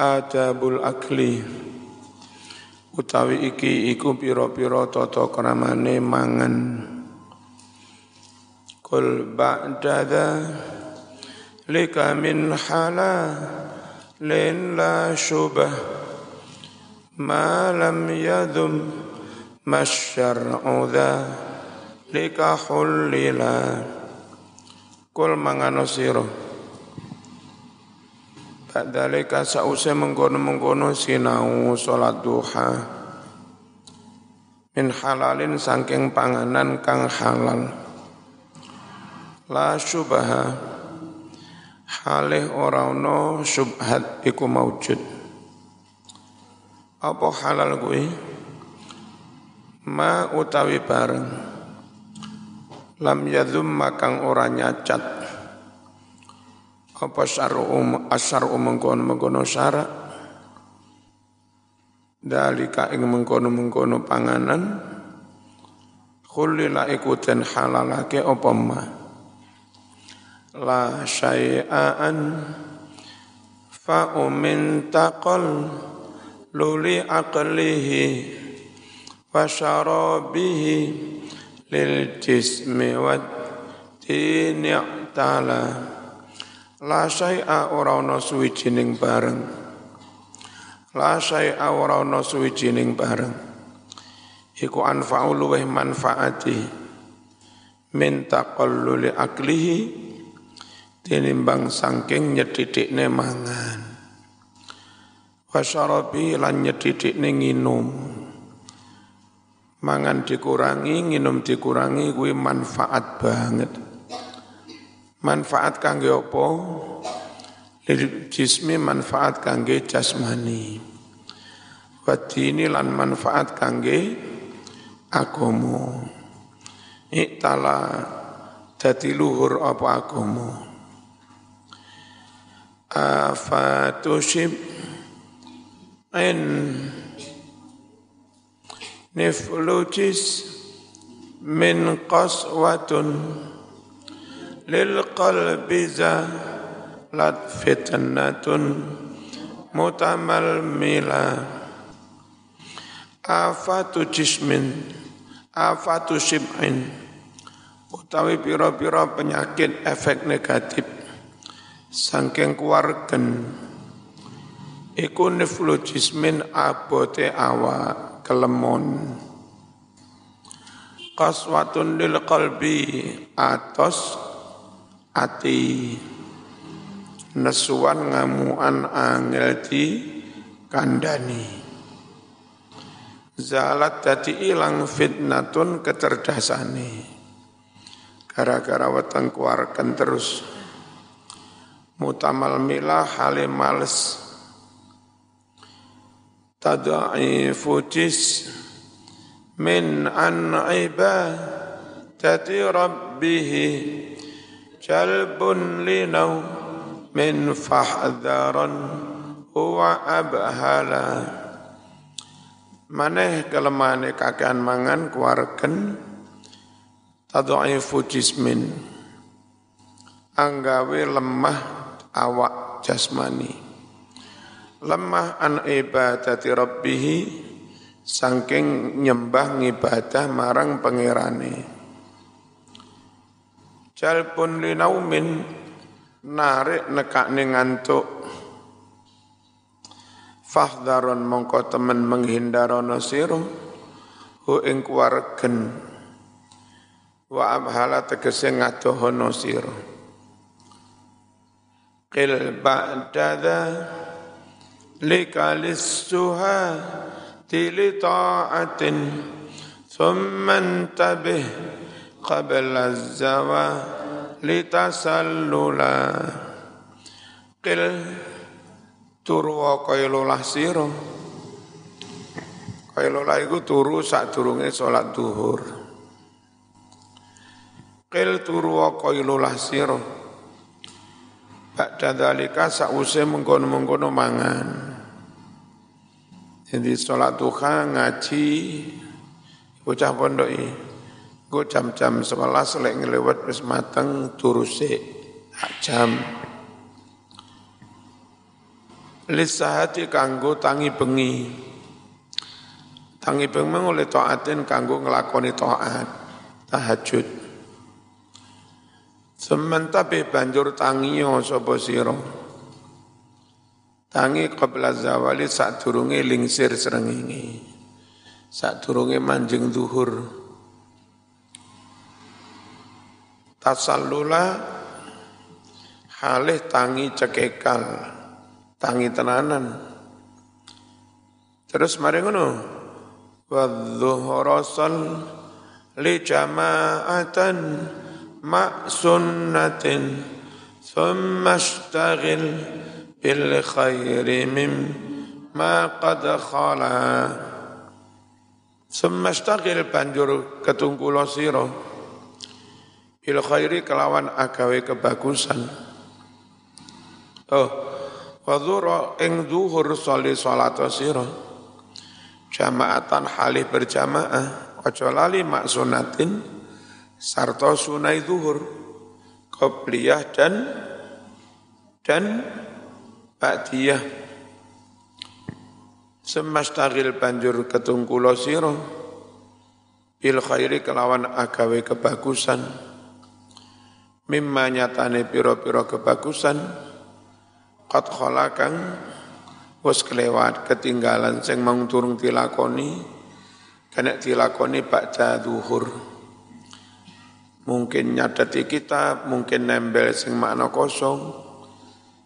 adabul akli. Utawi iki iku pira-pira tata kramane mangan. Kul ba'da lika min hala lin la syubah. Ma lam yadum masyar'u lika hullila. Kul mangano sira Ba'dalika sa'usai mengkono-mengkono sinau sholat duha. Min halalin sangking panganan kang halal. La syubaha. Halih orano syubhat iku maujud. Apa halal gue? Ma utawi bareng Lam yadhum makang ora nyacat apa syar'u asyar'u mengkono-mengkono syarak dalika ing mengkono-mengkono panganan khulila ikutin halalake apa ma la syai'an fa umin taqal luli aqlihi wa syarabihi lil jismi wa dini ta'ala La syai'a ora ana suwijining bareng. La syai'a ora ana suwijining bareng. Iku anfa'u luweh manfaati min taqalluli aklihi tinimbang saking nyedhithikne mangan. Wasyarabi lan nyedhithikne nginum. Mangan dikurangi, nginum dikurangi kuwi manfaat banget. Manfaat kangge apa? Lil jismi manfaat kangge jasmani. Wadini lan manfaat kangge agomo. Iktala dadi luhur apa agomo. Afatushib in niflujis min qaswatun lil qalbi lat fitnatun mutamal mila. Afatu jismin afatu shib'in utawi pira-pira penyakit efek negatif sangking kuargen iku niflu jismin abote awa kelemon qaswatun lil qalbi atos ati nesuan ngamuan angel di kandani zalat dadi ilang fitnatun kecerdasane gara-gara weteng keluarkan terus. Mutamal milah halim males. Tadai fujis min an ibadati rabbihi jalbun linau min fahdharan huwa abhala maneh kelemane kakean mangan kuarken tadhaifu jismin. Anggawe lemah awak jasmani. Lemah an ibadati rabbih saking nyembah ngibadah marang pangerane Jalpun linaumin narik nekakne ngantuk. Fahdharon mongko temen menghindarono sira hu ing kuwaregen wa abhala tegese ngadohono sira qil likalis suha tili ta'atin thumma tabih qabla zawa litasallula qil turu kaya lulah sira kaya lulah iku turu sadurunge salat duhur qil turu kaya lulah sira Ba'da dalika sa'use mengkono-mengkono mangan. Jadi sholat duha ngaji bocah pondok ini. Gue jam-jam sebelas lek ngelewat wis mateng turu sik jam. lisahati kanggo tangi bengi. Tangi bengi oleh taatin kanggo ngelakoni taat tahajud. Sementara banjur tangi sapa sira? Tangi qabla zawali sak durunge lingsir srengenge. Sak durunge manjing zuhur tasallula halih tangi cekekal tangi tenanan. Terus mari ngono. Wa dhuhra li jama'atan ma sunnatin thumma ishtaghil bil khairi mim ma qad khala. Thumma ishtaghil banjur ketungkula sira bil khairi kelawan agawe kebagusan. Oh wadhura ing zuhur sholli salat sira. Jamaatan halih berjamaah aja lali maksunatin sarta sunai zuhur qobliyah dan dan ba'diyah. Semastagil banjur ketungkulo sira. Bil khairi kelawan agawe kebagusan mimma nyatane pira-pira kebagusan qad khalakang wis kelewat ketinggalan sing mau turung tilakoni kena tilakoni baca zuhur. Mungkin nyadati kitab mungkin nembel sing makna kosong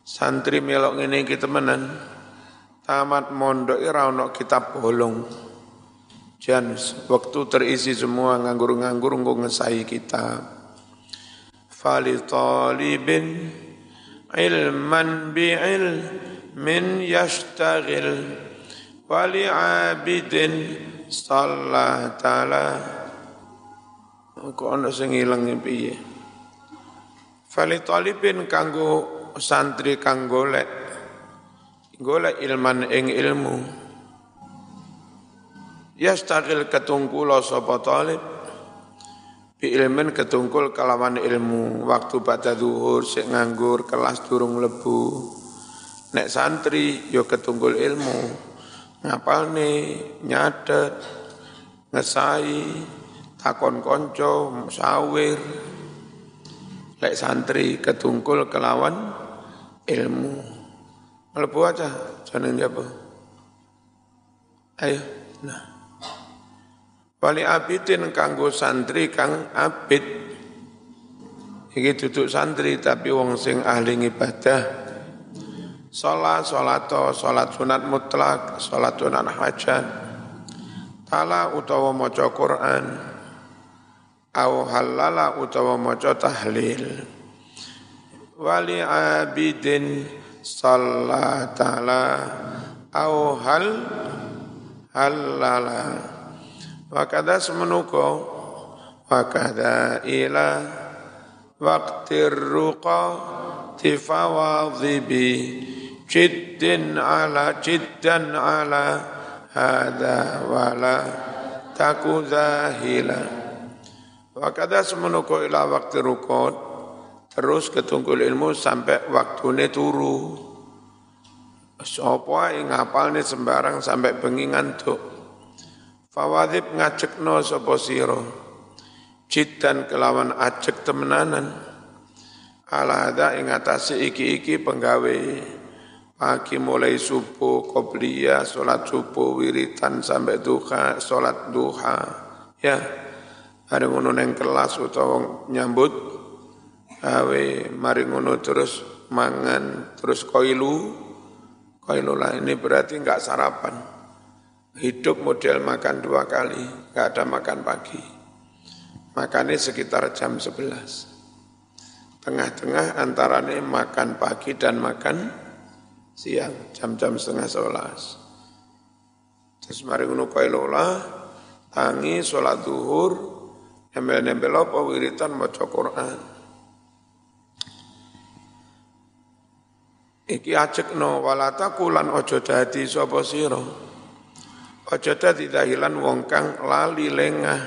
santri melok ngene iki temenan tamat mondok ora ono kitab bolong. Jan waktu terisi semua nganggur-nganggur nggo ngesai kitab fali talibin ilman bi'ilmin yashtaghil wali abidin sallallahu ta'ala kok ana sing ilang piye? Fali talibin kanggo santri kang golek ilman ing ilmu. Yastagil ketungkula sapa talib bi ilmin ketungkul kalawan ilmu. Waktu pada zuhur sik nganggur kelas durung lebu nek santri yo ketungkul ilmu. Ngapalne nyatet ngesai takon konco sawir. Lek santri ketungkul kelawan ilmu. Mlebu aja jangan japa ayo nah Wali abidin kanggo santri kang abid. Iki duduk santri tapi wong sing ahli ibadah. Salat, salato, salat sunat mutlak, salat sunat hajat. Tala utawa maca Quran. Au halala utawa maca tahlil. Wali abidin salat ta'ala au hal halala Wakada semenuko. Wakada ila. Waktir ruqa. Tifawadhibi Jiddin ala Jiddan ala. Hada wala. Taku zahila. Wakada semenuko ila waktir ruqa. Terus ketungkul ilmu sampai waktunya turu. Sopo ngapal nih sembarang sampai bengi ngantuk Fawadib ngajekno sapa sira? Jidan kelawan ajek temenanan. Ala ada ing iki-iki penggawe. Pagi mulai subuh qobliyah salat subuh wiritan sampai duha salat duha. Ya ada ngono neng kelas utawa nyambut gawe mari ngono terus mangan terus koilu. Koilu lah ini berarti enggak sarapan hidup model makan dua kali, nggak ada makan pagi. Makannya sekitar jam 11. Tengah-tengah antaranya makan pagi dan makan siang, jam-jam setengah sebelas. Terus mari ngono lola, tangi sholat duhur, nembel-nembel apa wiritan maca Quran. Iki ajek no walata kulan ojo dadi sapa sira. Aja dadi dahilan wong kang lali lengah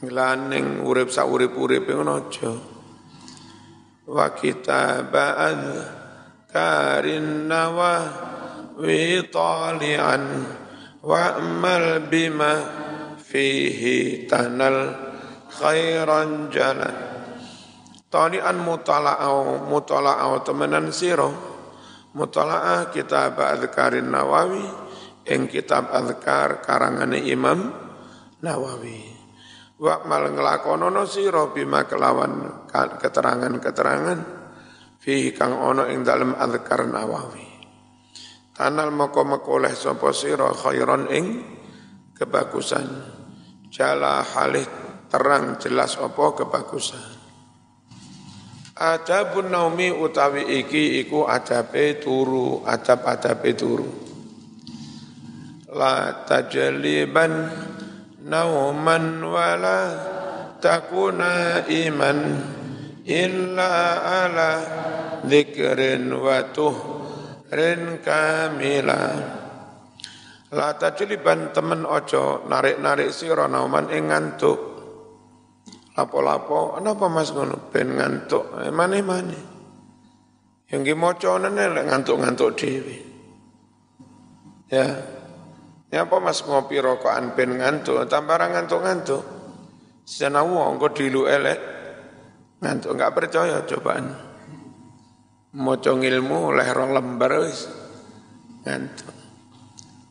ngilaning urip sak urip-urip ngono aja. Wa kitaba'an karin nawa wi talian wa amal bima fihi tanal khairan jalan. Talian mutala'au mutala'au temenan siro. Mutala'ah kitab adhkarin nawawi ing kitab Adhkar karangane Imam Nawawi. Wa mal nglakonono sira bima kelawan keterangan-keterangan fi kang ana ing dalem Adhkar Nawawi. Tanal moko mekoleh sapa sira khairan ing kebagusan. Jala halih terang jelas apa kebagusan. Adabun naumi utawi iki iku adabe turu, adab-adabe turu. La tajliban nauman wala takuna iman illa ala dzikrin wa tuhrin kamila. La tajliban temen ojo narik-narik sira nauman ing ngantuk lapo-lapo, kenapa mas ngono? Ben ngantuk, eh, mana. Yang gimoco nene ngantuk-ngantuk dewi. Ya, ya apa mas ngopi rokokan ben ngantuk, tambah ngantuk-ngantuk. Sejana wong kok dilu elek, ngantuk, enggak percaya cobaan. Moco ilmu oleh rong lembar wis ngantuk.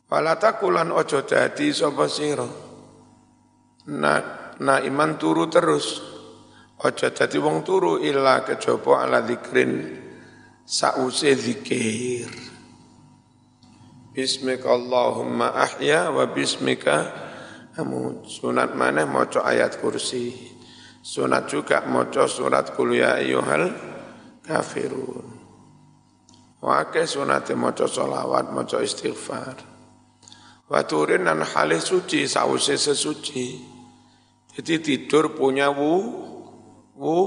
Walatakulan ojo dadi sapa sira. Nah, na iman turu terus ojo dadi wong turu illa kejaba ala zikrin sause zikir Bismika Allahumma ahya wa bismika amut sunat mana maca ayat kursi sunat juga maca surat kul ya kafirun Wake sunat maca solawat, maca istighfar. Waturin dan halih suci, sause sesuci. Jadi tidur punya wu, wu,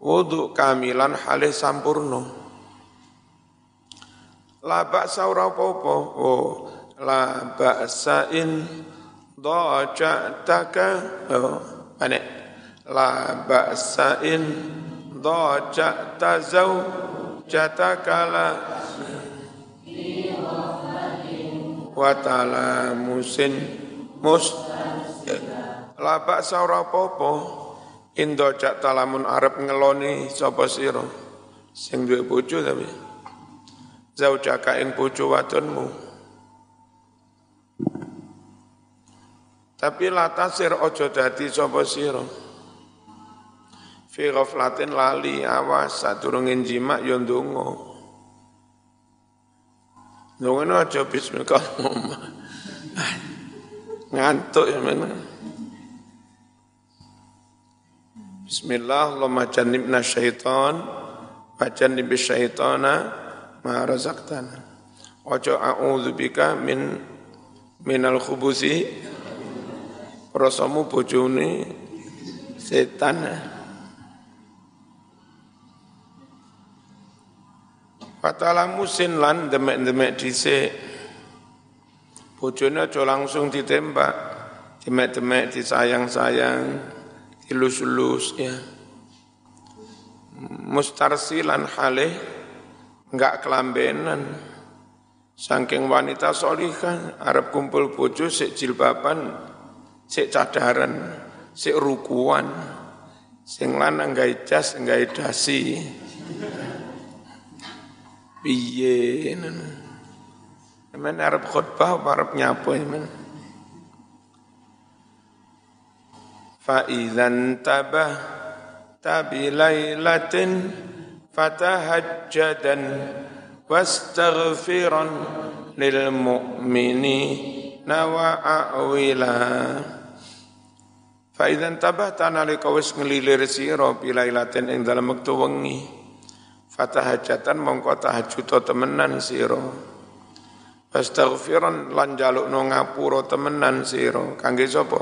wudhu kamilan halih sampurno. La ba'sa ora apa-apa. Oh, la ba'sa in dhaja'taka. Oh, mana? La ba'sa in dhaja'ta la wa ta'ala musin mus labak saura apa-apa indo cak talamun arep ngeloni sapa sira sing duwe bojo tapi zaujaka ing bojo wadonmu. Tapi latasir ojo dadi sapa sira? Fi ghaflatin lali awas sadurunge jima yo ndonga. Ndonga aja bismillah ngantuk ya mana Bismillah, Allahumma jannibna syaitan, wa jannibis syaitana ma razaqtana. Ojo a'udzu bika min minal khubusi rasamu bojone setan. Fatala musin lan demek-demek dhisik. Bojone aja langsung ditembak, demek-demek disayang-sayang ilus-ilus ya mustarsilan halih enggak kelambenan. Saking wanita solihah Arab kumpul bojo sik jilbaban sik cadaran sik rukuan sing lanang jas dasi. Piye men Arab khutbah Arab nyapo men fatahajjadan wastaghfiran lil mu'minina nawa a'wila fa Faidan tabah nalika wis ngelilir sira bilailatin ing dalem wektu wengi. fatahajatan mongko tahajud temenan siro, wastaghfiran lan jaluk ngapura temenan sira. Kangge sapa?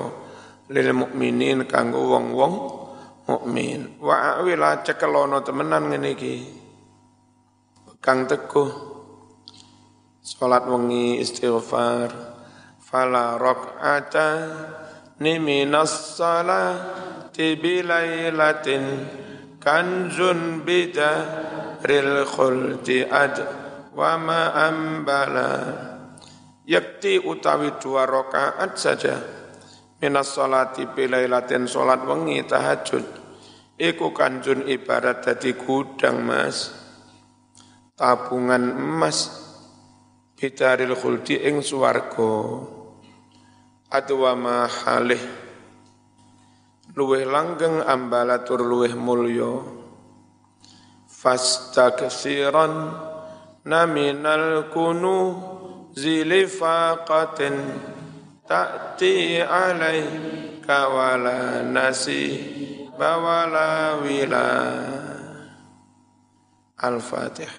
Lil mukminin kanggo wong-wong mukmin. Wa awila cekelono temenan ngene iki. Kang teguh. Salat wengi istighfar. Fala rakaata ni minas salati bilailatin kanzun bida ril khulti ad wa ma ambala. Yakti utawi dua rakaat saja minas salati bilailatin salat wengi tahajud. Iku kanjun ibarat dadi gudang mas. Tabungan emas. Bidaril khuldi ing swarga. Adwa mahalih. Luweh langgeng ambalatur luweh mulya. Fastaksiran naminal kunu zilifaqatin ta'ti alaika wala nasi bawala wila. Al-fatih